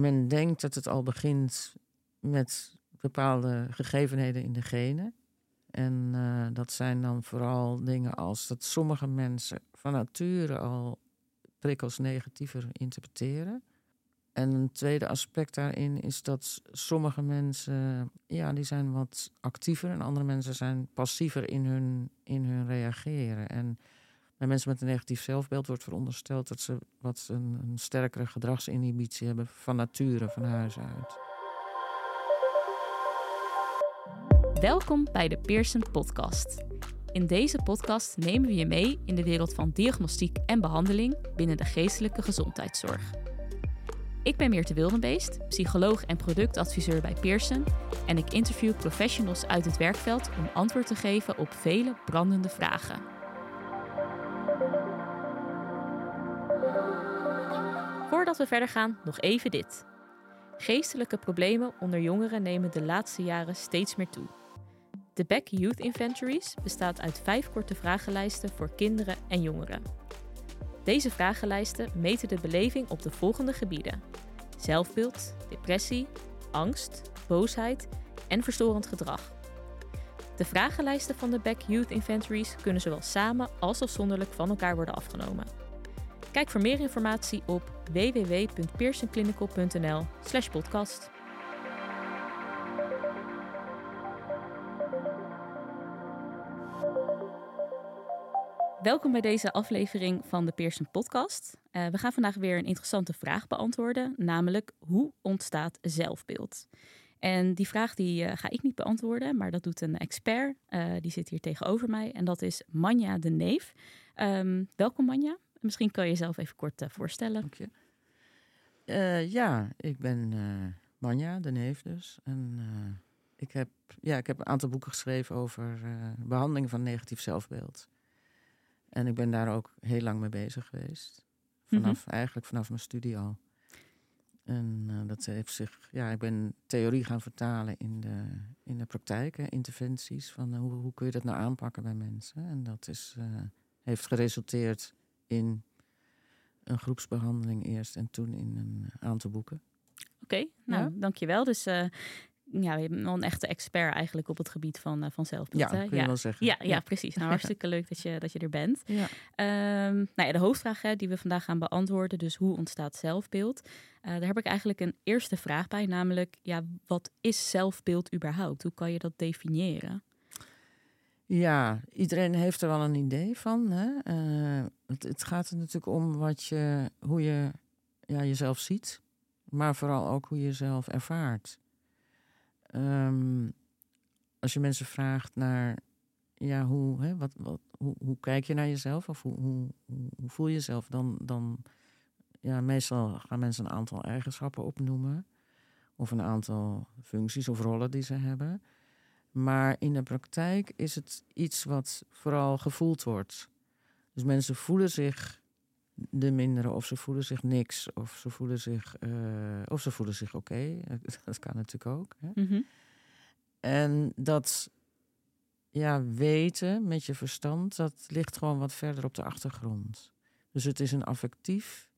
men denkt dat het al begint met bepaalde gegevenheden in de genen. En uh, dat zijn dan vooral dingen als dat sommige mensen van nature al prikkels negatiever interpreteren. En een tweede aspect daarin is dat sommige mensen, ja, die zijn wat actiever en andere mensen zijn passiever in hun, in hun reageren. En bij mensen met een negatief zelfbeeld wordt verondersteld dat ze wat een, een sterkere gedragsinhibitie hebben van nature, van huis uit. Welkom bij de Pearson Podcast. In deze podcast nemen we je mee in de wereld van diagnostiek en behandeling binnen de geestelijke gezondheidszorg. Ik ben Meerte Wildenbeest, psycholoog en productadviseur bij Pearson en ik interview professionals uit het werkveld om antwoord te geven op vele brandende vragen. Voordat we verder gaan, nog even dit. Geestelijke problemen onder jongeren nemen de laatste jaren steeds meer toe. De Back Youth Inventories bestaat uit vijf korte vragenlijsten voor kinderen en jongeren. Deze vragenlijsten meten de beleving op de volgende gebieden: zelfbeeld, depressie, angst, boosheid en verstorend gedrag. De vragenlijsten van de Back Youth Inventories kunnen zowel samen als afzonderlijk van elkaar worden afgenomen. Kijk voor meer informatie op www.pearsonclinical.nl/podcast. Welkom bij deze aflevering van de Pearson Podcast. Uh, we gaan vandaag weer een interessante vraag beantwoorden, namelijk hoe ontstaat zelfbeeld? En die vraag die, uh, ga ik niet beantwoorden, maar dat doet een expert. Uh, die zit hier tegenover mij en dat is Manja de Neef. Um, welkom Manja. Misschien kan je jezelf even kort voorstellen. Dank je. ja, ik ben Manja de Neef dus. En ik, heb, ja, ik heb een aantal boeken geschreven over behandeling van negatief zelfbeeld. En ik ben daar ook heel lang mee bezig geweest. Vanaf, mhm. Eigenlijk vanaf mijn studie al. En uh, dat heeft zich, ja, ik ben theorie gaan vertalen in de, in de praktijk, hè, interventies. Van uh, hoe, hoe kun je dat nou aanpakken bij mensen? En dat is, uh, heeft geresulteerd in een groepsbehandeling eerst en toen in een aantal boeken. Oké, nou ja? dankjewel. Dus ja, je bent wel een echte expert eigenlijk op het gebied van, uh, van zelfbeeld. Ja, kun je ja. wel zeggen. Ja, ja, precies. Nou, hartstikke leuk dat je, dat je er bent. Ja. Um, nou ja, de hoofdvraag hè, die we vandaag gaan beantwoorden, dus hoe ontstaat zelfbeeld? Uh, daar heb ik eigenlijk een eerste vraag bij, namelijk, ja, wat is zelfbeeld überhaupt? Hoe kan je dat definiëren? Ja, iedereen heeft er wel een idee van. Hè? Uh, het, gaat er natuurlijk om wat je, hoe je ja, jezelf ziet, maar vooral ook hoe je jezelf ervaart. Um, als je mensen vraagt naar, ja, hoe, hè, wat, wat, hoe, hoe kijk je naar jezelf of hoe, hoe, hoe voel je jezelf, dan, dan ja, meestal gaan mensen een aantal eigenschappen opnoemen. Of een aantal functies of rollen die ze hebben. Maar in de praktijk is het iets wat vooral gevoeld wordt. Dus mensen voelen zich de mindere, of ze voelen zich niks, of ze voelen zich, uh, of ze voelen zich oké. Okay. Dat kan natuurlijk ook. Hè? Mm -hmm. En dat ja, weten met je verstand, dat ligt gewoon wat verder op de achtergrond. Dus het is een affectief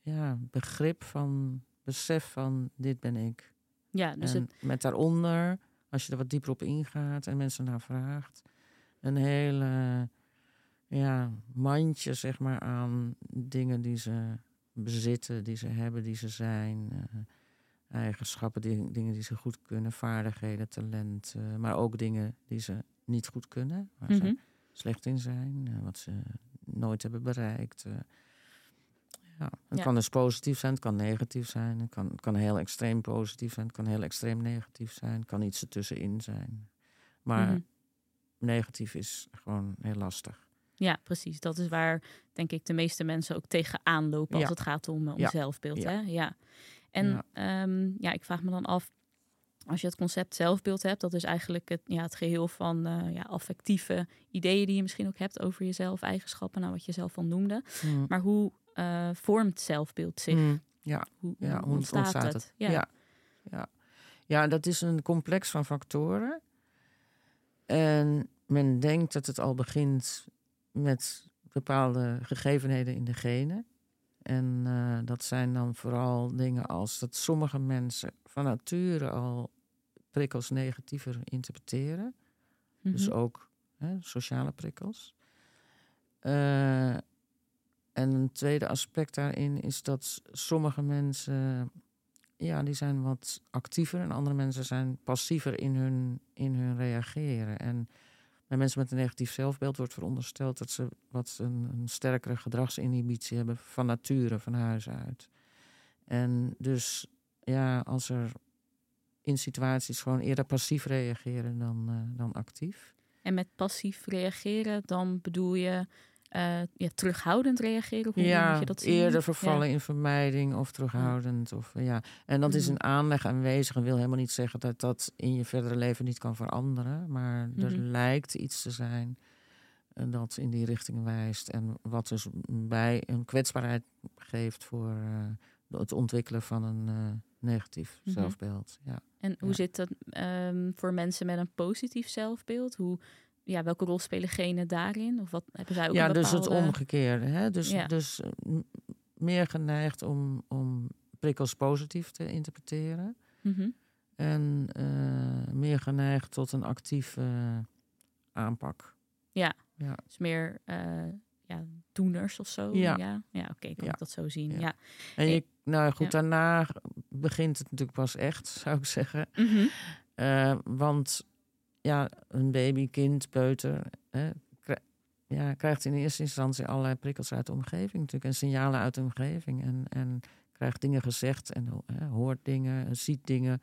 ja, begrip van besef van dit ben ik. Ja, dus en het... met daaronder, als je er wat dieper op ingaat en mensen naar vraagt, een hele ja, mandje zeg maar, aan dingen die ze bezitten, die ze hebben, die ze zijn. Uh, eigenschappen, die, dingen die ze goed kunnen, vaardigheden, talenten. Maar ook dingen die ze niet goed kunnen, waar ze mhm. slecht in zijn, uh, wat ze nooit hebben bereikt. Ja, het kan dus positief zijn, het kan negatief zijn. Het kan, het kan heel extreem positief zijn, het kan heel extreem negatief zijn. Het kan iets ertussenin zijn. Maar mm -hmm. negatief is gewoon heel lastig. Ja, precies. Dat is waar, denk ik, de meeste mensen ook tegenaan lopen als het gaat om, om ja. zelfbeeld. Hè? Ja. En ja. Um, ja, ik vraag me dan af, als je het concept zelfbeeld hebt, dat is eigenlijk het, ja, het geheel van uh, ja, affectieve ideeën die je misschien ook hebt over jezelf, eigenschappen, nou wat je zelf al noemde. Mm. Maar hoe uh, vormt zelfbeeld zich? Mm. Ja, hoe, ja, hoe ontstaat, ontstaat het? Ja. ja. Ja. ja, dat is een complex van factoren. En men denkt dat het al begint met bepaalde gegevenheden in de genen. En eh, dat zijn dan vooral dingen als dat sommige mensen van nature al prikkels negatiever interpreteren. Dus Mhm. ook hè, sociale prikkels. Eh, en een tweede aspect daarin is dat sommige mensen, ja, die zijn wat actiever en andere mensen zijn passiever in hun, in hun reageren. En bij mensen met een negatief zelfbeeld wordt verondersteld dat ze wat een, een sterkere gedragsinhibitie hebben van nature, van huis uit. En dus ja, als er in situaties gewoon eerder passief reageren dan, eh, dan actief. En met passief reageren, dan bedoel je eh, ja, terughoudend reageren? Hoe ja, moet je dat zien? eerder vervallen Ja. in vermijding of terughoudend. Of, ja. En dat is Mhm. een aanleg aanwezig en wil helemaal niet zeggen dat dat in je verdere leven niet kan veranderen. Maar er Mhm. lijkt iets te zijn eh, dat in die richting wijst. En wat dus bij een kwetsbaarheid geeft voor eh, het ontwikkelen van een negatief Mhm. zelfbeeld. Ja. En hoe Ja. zit dat ehm, voor mensen met een positief zelfbeeld? Hoe, ja, welke rol spelen genen daarin? Of wat hebben zij ook Ja, dus het omgekeerde. Hè? Dus, Ja. dus meer geneigd om, om prikkels positief te interpreteren. Mhm. En eh, meer geneigd tot een actieve aanpak. Ja. Ja. Dus meer eh, ja, doeners of zo? Ja. Ja, ja oké, ik kan Ja. dat zo zien. Ja. En je, Ik- nou goed, daarna begint het natuurlijk pas echt, zou ik zeggen. Mhm. Eh, want ja, een baby, kind, peuter, hè, ja, krijgt in eerste instantie allerlei prikkels uit de omgeving natuurlijk. En signalen uit de omgeving. En, en krijgt dingen gezegd en hoort dingen, en ziet dingen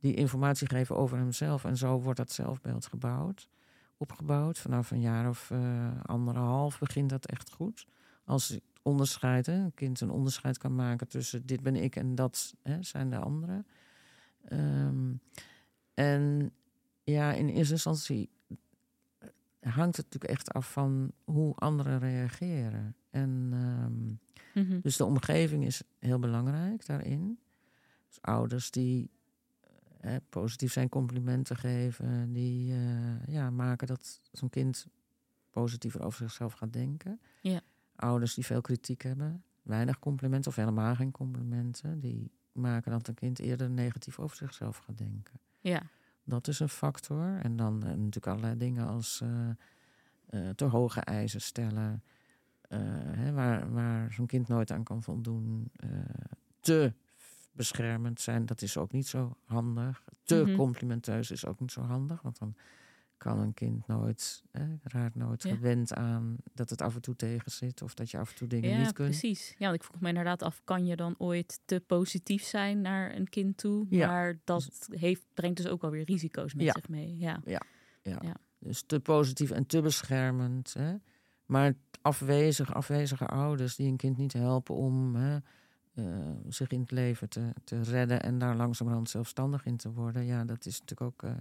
die informatie geven over hemzelf. En zo wordt dat zelfbeeld gebouwd, opgebouwd. Vanaf een jaar of eh, anderhalf begint dat echt goed. Als het onderscheid, hè, een kind een onderscheid kan maken tussen dit ben ik en dat hè, zijn de anderen. Ehm, en ja, in eerste instantie hangt het natuurlijk echt af van hoe anderen reageren. En ehm, Mhm. dus de omgeving is heel belangrijk daarin. Dus ouders die eh, positief zijn complimenten geven, die eh, ja, maken dat zo'n kind positiever over zichzelf gaat denken. Ja. Ouders die veel kritiek hebben, weinig complimenten of helemaal geen complimenten, die maken dat een kind eerder negatief over zichzelf gaat denken. Ja. Dat is een factor. En dan eh, natuurlijk allerlei dingen als eh, eh, te hoge eisen stellen. hè, waar waar zo'n kind nooit aan kan voldoen. te beschermend zijn, dat is ook niet zo handig. Te Mhm. complimenteus is ook niet zo handig. Want dan kan een kind nooit, hè, raakt nooit Ja. gewend aan dat het af en toe tegen zit. Of dat je af en toe dingen Ja, niet kunt. precies. Ja, want ik vroeg me inderdaad af, kan je dan ooit te positief zijn naar een kind toe? Ja. Maar dat heeft, brengt dus ook alweer risico's met Ja. zich mee. Ja. Dus te positief en te beschermend. Hè? Maar afwezig, afwezige ouders die een kind niet helpen om hè, eh, zich in het leven te, te redden en daar langzamerhand zelfstandig in te worden. Ja, dat is natuurlijk ook eh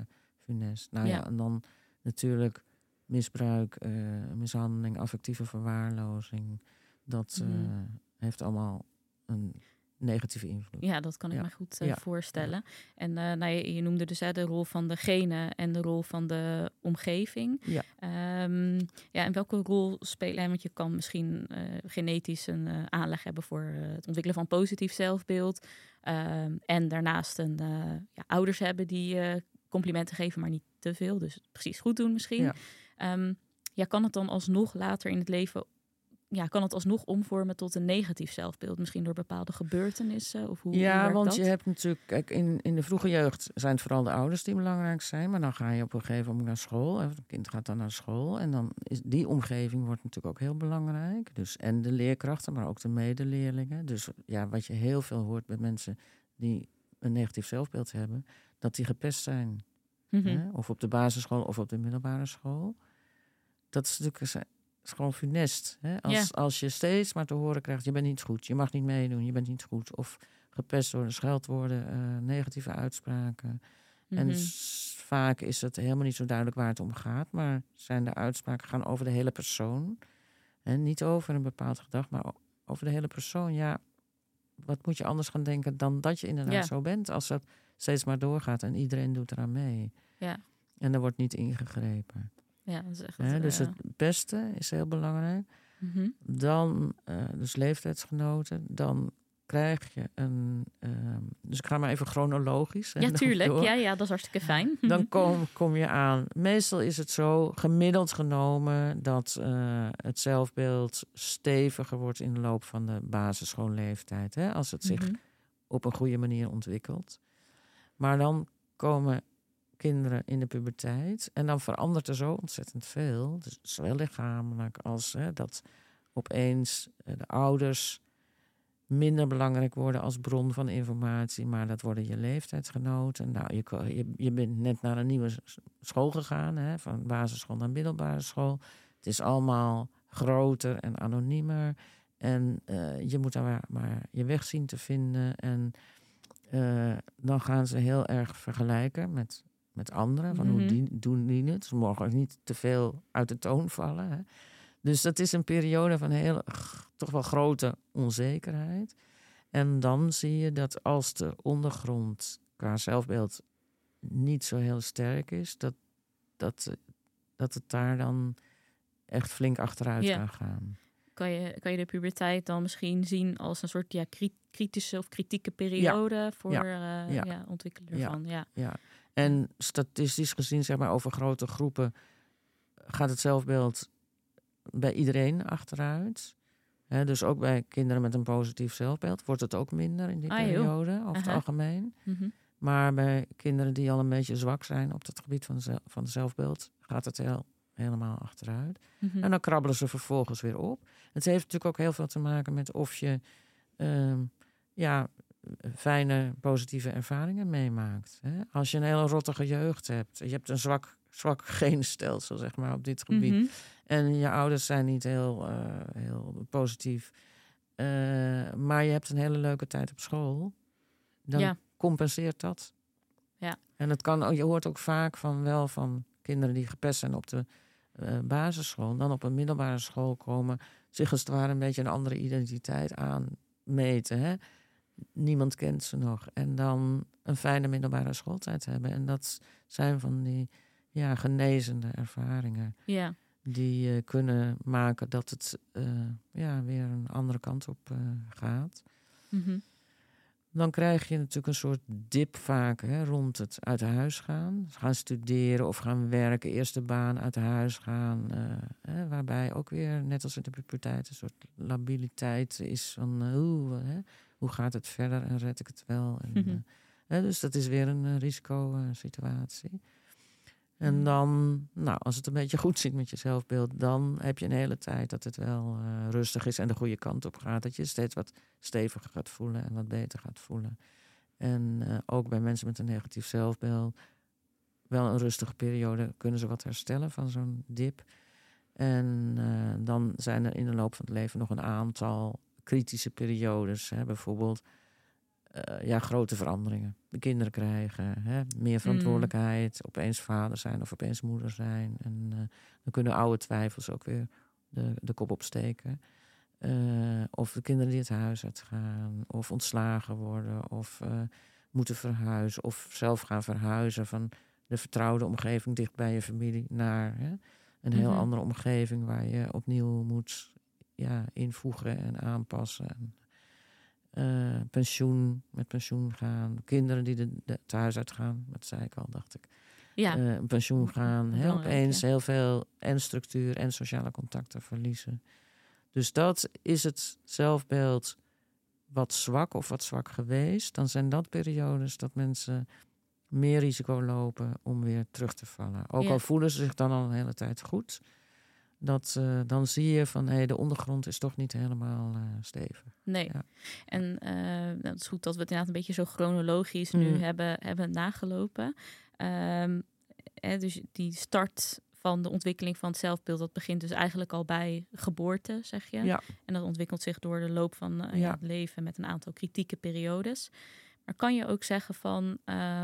funest. Nou ja. Ja. en dan natuurlijk misbruik, eh, mishandeling, affectieve verwaarlozing. Dat eh, Mhm. heeft allemaal een negatieve invloed. Ja, dat kan ik Ja. me goed eh, Ja. voorstellen. En eh, nou, je, je noemde dus hè, de rol van de genen en de rol van de omgeving. Ja. Ehm, ja, en welke rol spelen, want je kan misschien genetisch een aanleg hebben voor het ontwikkelen van positief zelfbeeld. Ehm, en daarnaast een, ja, ouders hebben die complimenten geven, maar niet te veel. Dus precies goed doen misschien. Ja. Ehm, ja, kan het dan alsnog later in het leven ja, kan het alsnog omvormen tot een negatief zelfbeeld? Misschien door bepaalde gebeurtenissen? Of hoe, Ja, want dat? je hebt natuurlijk, kijk, in, in de vroege jeugd zijn het vooral de ouders die belangrijk zijn. Maar dan ga je op een gegeven moment naar school. Het kind gaat dan naar school. En dan is die omgeving wordt natuurlijk ook heel belangrijk. Dus en de leerkrachten, maar ook de medeleerlingen. Dus ja, wat je heel veel hoort bij mensen die een negatief zelfbeeld hebben, dat die gepest zijn. Hè? Of op de basisschool of op de middelbare school. Dat is natuurlijk is- gewoon funest. Hè? Als, Ja. als je steeds maar te horen krijgt, je bent niet goed, je mag niet meedoen, je bent niet goed. Of gepest door scheldwoorden, eh, negatieve uitspraken. En Mhm. vaak is het helemaal niet zo duidelijk waar het om gaat. Maar zijn de uitspraken gaan over de hele persoon. En niet over een bepaald gedrag, maar over de hele persoon. Ja, wat moet je anders gaan denken dan dat je inderdaad Ja. zo bent. Als dat steeds maar doorgaat en iedereen doet eraan mee. Ja. En er wordt niet ingegrepen. ja, dat is echt... Hè? Dus het beste is heel belangrijk. Mhm. Dan, eh, dus leeftijdsgenoten, dan krijg je een. ehm, dus ik ga maar even chronologisch. Ja, tuurlijk. door. Ja, ja, dat is hartstikke fijn. Dan kom, kom je aan. Meestal is het zo, gemiddeld genomen, dat eh, het zelfbeeld steviger wordt in de loop van de basisschoolleeftijd. Hè, als het zich Mhm. op een goede manier ontwikkelt. Maar dan komen kinderen in de puberteit en dan verandert er zo ontzettend veel. Dus zowel lichamelijk als hè, dat opeens eh, de ouders minder belangrijk worden als bron van informatie, maar dat worden je leeftijdsgenoten. Nou, je, je, je bent net naar een nieuwe school gegaan, hè, van basisschool naar middelbare school. Het is allemaal groter en anoniemer. En eh, je moet daar maar, maar je weg zien te vinden. En eh, dan gaan ze heel erg vergelijken met, met anderen. Van hoe Mhm. die, doen die het? Ze mogen ook niet te veel uit de toon vallen. Hè. Dus dat is een periode van heel, toch wel grote onzekerheid. En dan zie je dat als de ondergrond qua zelfbeeld niet zo heel sterk is, dat, dat, dat het daar dan echt flink achteruit Ja. kan gaan. Kan je, kan je de puberteit dan misschien zien als een soort ja, kri- kritische of kritieke periode voor Ja. eh Ja. ja. ontwikkelen Ja. ervan? Ja. Ja. En statistisch gezien, zeg maar, over grote groepen gaat het zelfbeeld bij iedereen achteruit. Dus ook bij kinderen met een positief zelfbeeld wordt het ook minder in die Ah, joh. periode, over het algemeen. Mhm. Maar bij kinderen die al een beetje zwak zijn op het gebied van, van zelfbeeld, gaat het heel, helemaal achteruit. Mhm. En dan krabbelen ze vervolgens weer op. Het heeft natuurlijk ook heel veel te maken met of je ehm, ja, fijne, positieve ervaringen meemaakt. Als je een hele rottige jeugd hebt, je hebt een zwak, zwak genstelsel, zeg maar, op dit gebied. Mhm. En je ouders zijn niet heel, eh, heel positief. eh, maar je hebt een hele leuke tijd op school. Dan Ja. compenseert dat. Ja. En het kan, je hoort ook vaak van wel van kinderen die gepest zijn op de eh, basisschool. Dan op een middelbare school komen. Zich als het ware een beetje een andere identiteit aanmeten. Hè? Niemand kent ze nog. En dan een fijne middelbare schooltijd hebben. En dat zijn van die ja, genezende ervaringen Ja. Die eh, kunnen maken dat het eh, ja, weer een andere kant op eh, gaat. Mhm. Dan krijg je natuurlijk een soort dip vaak hè, rond het uit huis gaan. Gaan studeren of gaan werken, eerste baan uit huis gaan. hè, waarbij ook weer, net als in de puberteit, een soort labiliteit is van hoe, hè, hoe gaat het verder en red ik het wel. En, Mhm. hè, dus dat is weer een risicosituatie. En Mhm. dan, nou, als het een beetje goed zit met je zelfbeeld, dan heb je een hele tijd dat het wel eh, rustig is en de goede kant op gaat. Dat je steeds wat steviger gaat voelen en wat beter gaat voelen. En eh, ook bij mensen met een negatief zelfbeeld, wel een rustige periode, kunnen ze wat herstellen van zo'n dip. En eh, dan zijn er in de loop van het leven nog een aantal kritische periodes. Hè, bijvoorbeeld eh, ja, grote veranderingen. De kinderen krijgen hè, meer verantwoordelijkheid, opeens vader zijn of opeens moeder zijn. En eh, dan kunnen oude twijfels ook weer de, de kop opsteken. Eh, of de kinderen die het huis uitgaan, of ontslagen worden, of moeten verhuizen, of zelf gaan verhuizen van de vertrouwde omgeving dicht bij je familie naar hè, een heel Mhm. andere omgeving waar je opnieuw moet ja, invoegen en aanpassen. En, eh, pensioen, met pensioen gaan. Kinderen die de, de, het huis uitgaan, dat zei ik al, dacht ik. Ja. Eh, pensioen gaan. Belangrijk, opeens ja. heel veel en structuur en sociale contacten verliezen. Dus dat is het zelfbeeld wat zwak of wat zwak geweest. Dan zijn dat periodes dat mensen meer risico lopen om weer terug te vallen. Ook Ja. al voelen ze zich dan al een hele tijd goed. Dat, eh, dan zie je van hé, de ondergrond is toch niet helemaal eh, stevig. Nee. Ja. En eh, nou, het is goed dat we het inderdaad een beetje zo chronologisch nu Mm. hebben, hebben nagelopen. Ehm, hè, dus die start van de ontwikkeling van het zelfbeeld, dat begint dus eigenlijk al bij geboorte, zeg je. Ja. En dat ontwikkelt zich door de loop van ja, het leven met een aantal kritieke periodes. Maar kan je ook zeggen van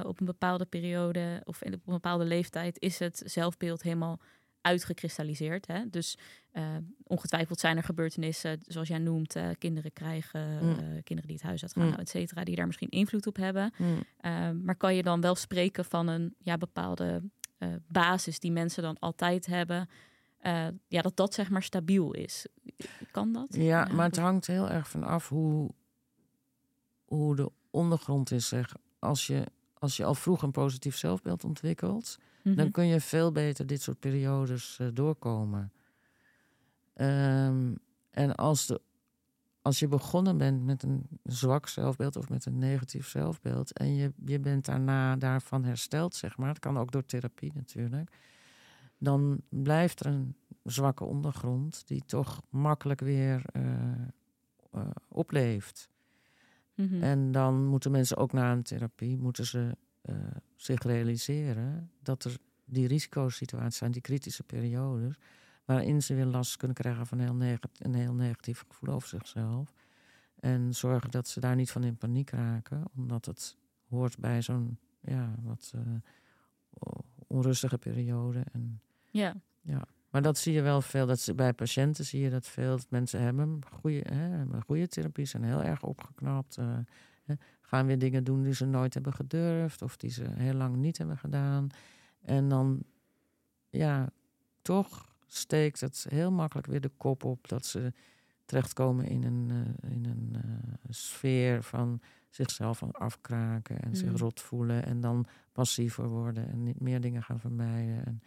op een bepaalde periode of in- op een bepaalde leeftijd is het zelfbeeld helemaal uitgekristalliseerd. Hè? Dus eh, ongetwijfeld zijn er gebeurtenissen, zoals jij noemt, eh, kinderen krijgen, Mm. eh, kinderen die het huis uitgaan, Mm. et cetera, die daar misschien invloed op hebben. Mm. Ehm, maar kan je dan wel spreken van een ja, bepaalde basis die mensen dan altijd hebben, ja, dat dat zeg maar stabiel is. Kan dat? Ja, maar het hangt heel erg van af hoe, hoe de ondergrond is. Zeg. Als, je, als je al vroeg een positief zelfbeeld ontwikkelt, Mhm. dan kun je veel beter dit soort periodes eh, doorkomen. Ehm, en als, de, als je begonnen bent met een zwak zelfbeeld of met een negatief zelfbeeld en je, je bent daarna daarvan hersteld, zeg maar, dat kan ook door therapie natuurlijk, dan blijft er een zwakke ondergrond die toch makkelijk weer eh, eh, opleeft. Mhm. En dan moeten mensen ook na een therapie moeten ze eh, zich realiseren dat er die risicosituaties zijn, die kritische periodes, waarin ze weer last kunnen krijgen van een heel, neg- een heel negatief gevoel over zichzelf. En zorgen dat ze daar niet van in paniek raken, omdat het hoort bij zo'n ja, wat eh, onrustige periode. En, ja. maar dat zie je wel veel. Dat ze, bij patiënten zie je dat veel. Dat mensen hebben goede, hè, goede therapie, zijn heel erg opgeknapt. eh, gaan weer dingen doen die ze nooit hebben gedurfd. Of die ze heel lang niet hebben gedaan. En dan, ja, toch steekt het heel makkelijk weer de kop op. Dat ze terechtkomen in een, eh, in een eh, sfeer van zichzelf afkraken. En zich Mm. rot voelen. En dan passiever worden. En niet meer dingen gaan vermijden. En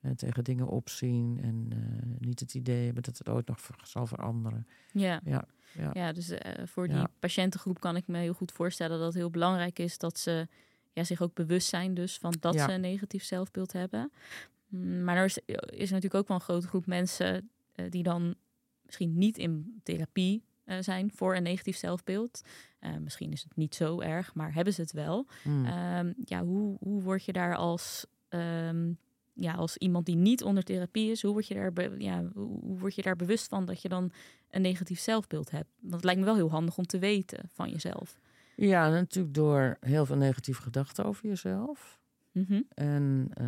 eh, tegen dingen opzien en eh, niet het idee hebben dat het ooit nog zal veranderen. Ja. Ja, ja. Ja, dus eh, voor die Ja. patiëntengroep kan ik me heel goed voorstellen dat het heel belangrijk is dat ze ja, zich ook bewust zijn dus van dat Ja. ze een negatief zelfbeeld hebben. Mm, Maar er is, is natuurlijk ook wel een grote groep mensen die dan misschien niet in therapie zijn voor een negatief zelfbeeld. Misschien is het niet zo erg, maar hebben ze het wel. Mm. Ehm, ja, hoe, hoe word je daar als, ehm, ja, als iemand die niet onder therapie is, hoe word, je daar ja, hoe word je daar bewust van dat je dan een negatief zelfbeeld hebt? Want het lijkt me wel heel handig om te weten van jezelf. Ja, natuurlijk door heel veel negatieve gedachten over jezelf. Mhm. En eh,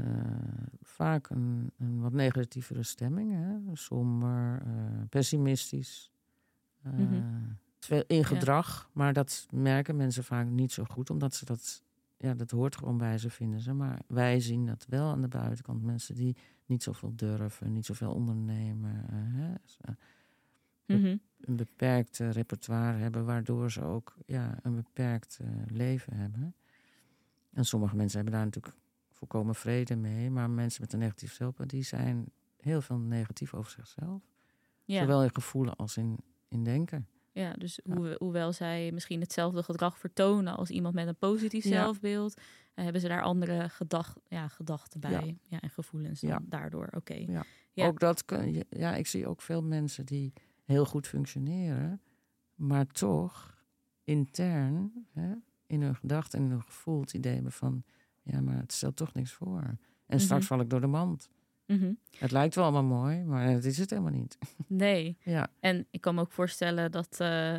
vaak een, een wat negatievere stemming. Hè? Somber, eh, pessimistisch. eh, Mhm. in gedrag. Maar dat merken mensen vaak niet zo goed. Omdat ze dat... Ja, dat hoort gewoon bij ze, vinden ze. Maar wij zien dat wel aan de buitenkant. Mensen die niet zoveel durven, niet zoveel ondernemen. eh, hè? Ze- Mhm. een beperkt eh, repertoire hebben, waardoor ze ook ja, een beperkt eh, leven hebben. En sommige mensen hebben daar natuurlijk volkomen vrede mee, maar mensen met een negatief zelfbeeld, die zijn heel veel negatief over zichzelf. Ja. Zowel in gevoelen als in, in denken. Ja, dus hoe, hoewel zij misschien hetzelfde gedrag vertonen als iemand met een positief zelfbeeld, eh, hebben ze daar andere gedag, ja, gedachten bij Ja. ja. en gevoelens dan Ja. daardoor. Oké. Ja. Ja. Ook dat kun je, ja, ik zie ook veel mensen die heel goed functioneren, maar toch intern hè, in hun gedachten en in hun gevoel het idee hebben van, ja, maar het stelt toch niks voor. En straks Mhm. val ik door de mand. Mhm. Het lijkt wel allemaal mooi, maar dat is het helemaal niet. Nee. Ja, En ik kan me ook voorstellen dat, eh,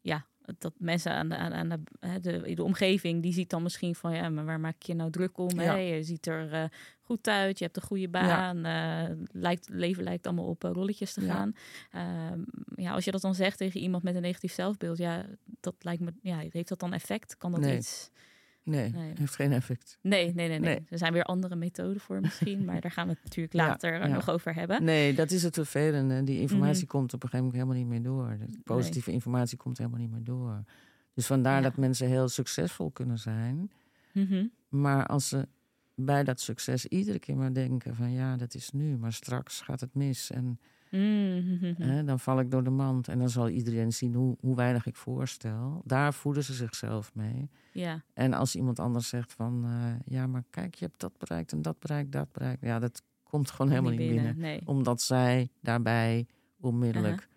ja, dat mensen aan de, aan, aan de, de, de omgeving, die ziet dan misschien van, ja, maar waar maak je nou druk om? Ja. Hè? Je ziet er eh, goed uit, je hebt een goede baan, eh, lijkt, het leven lijkt allemaal op rolletjes te Ja. gaan. Ehm, ja, als je dat dan zegt tegen iemand met een negatief zelfbeeld, ja, dat lijkt me, ja, heeft dat dan effect? Kan dat Nee. iets? Nee, Nee. heeft geen effect. Nee, nee, nee, nee, Nee. Er zijn weer andere methoden voor misschien, maar daar gaan we het natuurlijk later ja. nog over hebben. Nee, dat is het vervelende. Die informatie Mhm. komt op een gegeven moment helemaal niet meer door. De positieve informatie komt helemaal niet meer door. Dus vandaar Ja. dat mensen heel succesvol kunnen zijn. Mhm. Maar als ze bij dat succes iedere keer maar denken van ja, dat is nu, maar straks gaat het mis. En Hè, dan val ik door de mand. En dan zal iedereen zien hoe, hoe weinig ik voorstel. Daar voeden ze zichzelf mee. Ja, En als iemand anders zegt van eh, ja, maar kijk, je hebt dat bereikt en dat bereikt, dat bereikt. Ja, dat komt gewoon helemaal niet binnen. Nee. Omdat zij daarbij onmiddellijk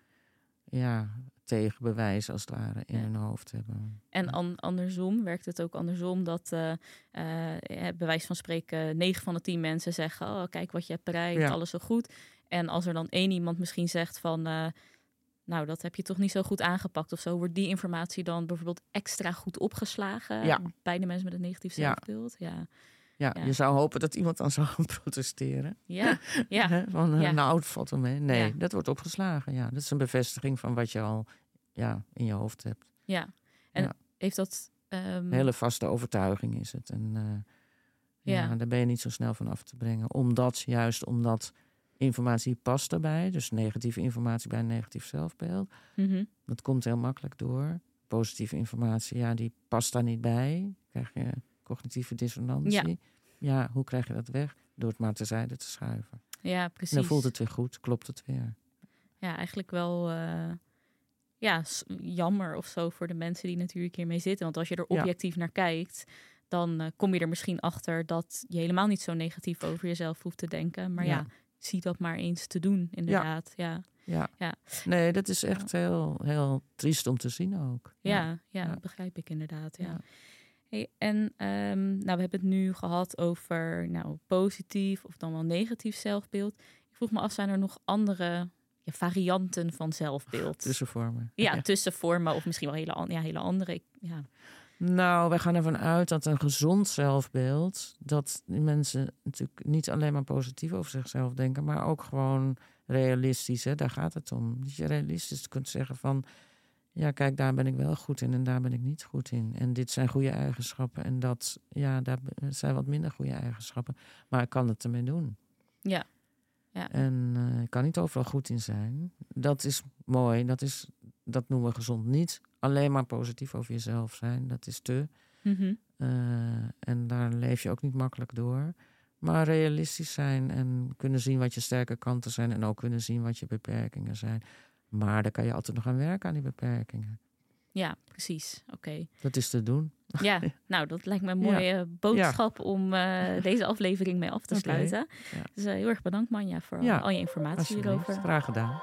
ja, tegenbewijs als het ware in Ja. hun hoofd hebben. En an- andersom werkt het ook andersom dat eh eh, bij wijze van spreken 9 van de 10 mensen zeggen: Oh, kijk wat je hebt bereikt, Ja. alles zo goed. En als er dan één iemand misschien zegt van. eh, nou, dat heb je toch niet zo goed aangepakt of zo. Wordt die informatie dan bijvoorbeeld extra goed opgeslagen Ja. bij de mensen met een negatief zelfbeeld? Ja, Ja, Ja. je zou hopen dat iemand dan zou gaan protesteren. ja, ja. Van, eh, Ja. nou, het valt mee. Nee, Ja. dat wordt opgeslagen. Ja, dat is een bevestiging van wat je al ja, in je hoofd hebt. ja. En heeft dat. ehm, Een hele vaste overtuiging is het. En eh, ja. Ja. daar ben je niet zo snel van af te brengen. Omdat, juist omdat informatie past daarbij. Dus negatieve informatie bij een negatief zelfbeeld. Mhm. Dat komt heel makkelijk door. Positieve informatie, ja, die past daar niet bij. Krijg je cognitieve dissonantie. Ja, hoe krijg je dat weg? Door het maar terzijde te schuiven. Ja, En precies. dan voelt het weer goed, klopt het weer. Ja, eigenlijk wel eh, ja, jammer of zo voor de mensen die natuurlijk hiermee zitten. Want als je er Ja. objectief naar kijkt, dan eh, kom je er misschien achter dat je helemaal niet zo negatief over jezelf hoeft te denken. Maar ja, Ja. Zie dat maar eens te doen, inderdaad. Ja, Ja. Ja. Nee, dat is echt heel, heel triest om te zien ook. ja, ja, Ja. dat begrijp ik inderdaad. Ja. Ja. Hey, en ehm, nou, we hebben het nu gehad over nou, positief of dan wel negatief zelfbeeld. Ik vroeg me af, zijn er nog andere ja, varianten van zelfbeeld? Tussenvormen. Ja, tussenvormen of misschien wel hele, ja, hele andere. Ja. Nou, wij gaan ervan uit dat een gezond zelfbeeld, dat die mensen natuurlijk niet alleen maar positief over zichzelf denken, maar ook gewoon realistisch. Hè? Daar gaat het om. Dat je realistisch kunt zeggen van, ja, kijk, daar ben ik wel goed in en daar ben ik niet goed in. En dit zijn goede eigenschappen en dat, ja, daar zijn wat minder goede eigenschappen. Maar ik kan het ermee doen. Ja. Ja. En eh, ik kan niet overal goed in zijn. Dat is mooi. Dat, is, dat noemen we gezond. Niet alleen maar positief over jezelf zijn. Dat is te. Mhm. Eh, en daar leef je ook niet makkelijk door. Maar realistisch zijn en kunnen zien wat je sterke kanten zijn. En ook kunnen zien wat je beperkingen zijn. Maar daar kan je altijd nog aan werken aan die beperkingen. Ja, precies. Oké. Dat is te doen. Ja, nou, dat lijkt me een mooie boodschap om eh, deze aflevering mee af te sluiten. Ja. Dus eh, heel erg bedankt, Manja, voor al je informatie hierover. Graag gedaan.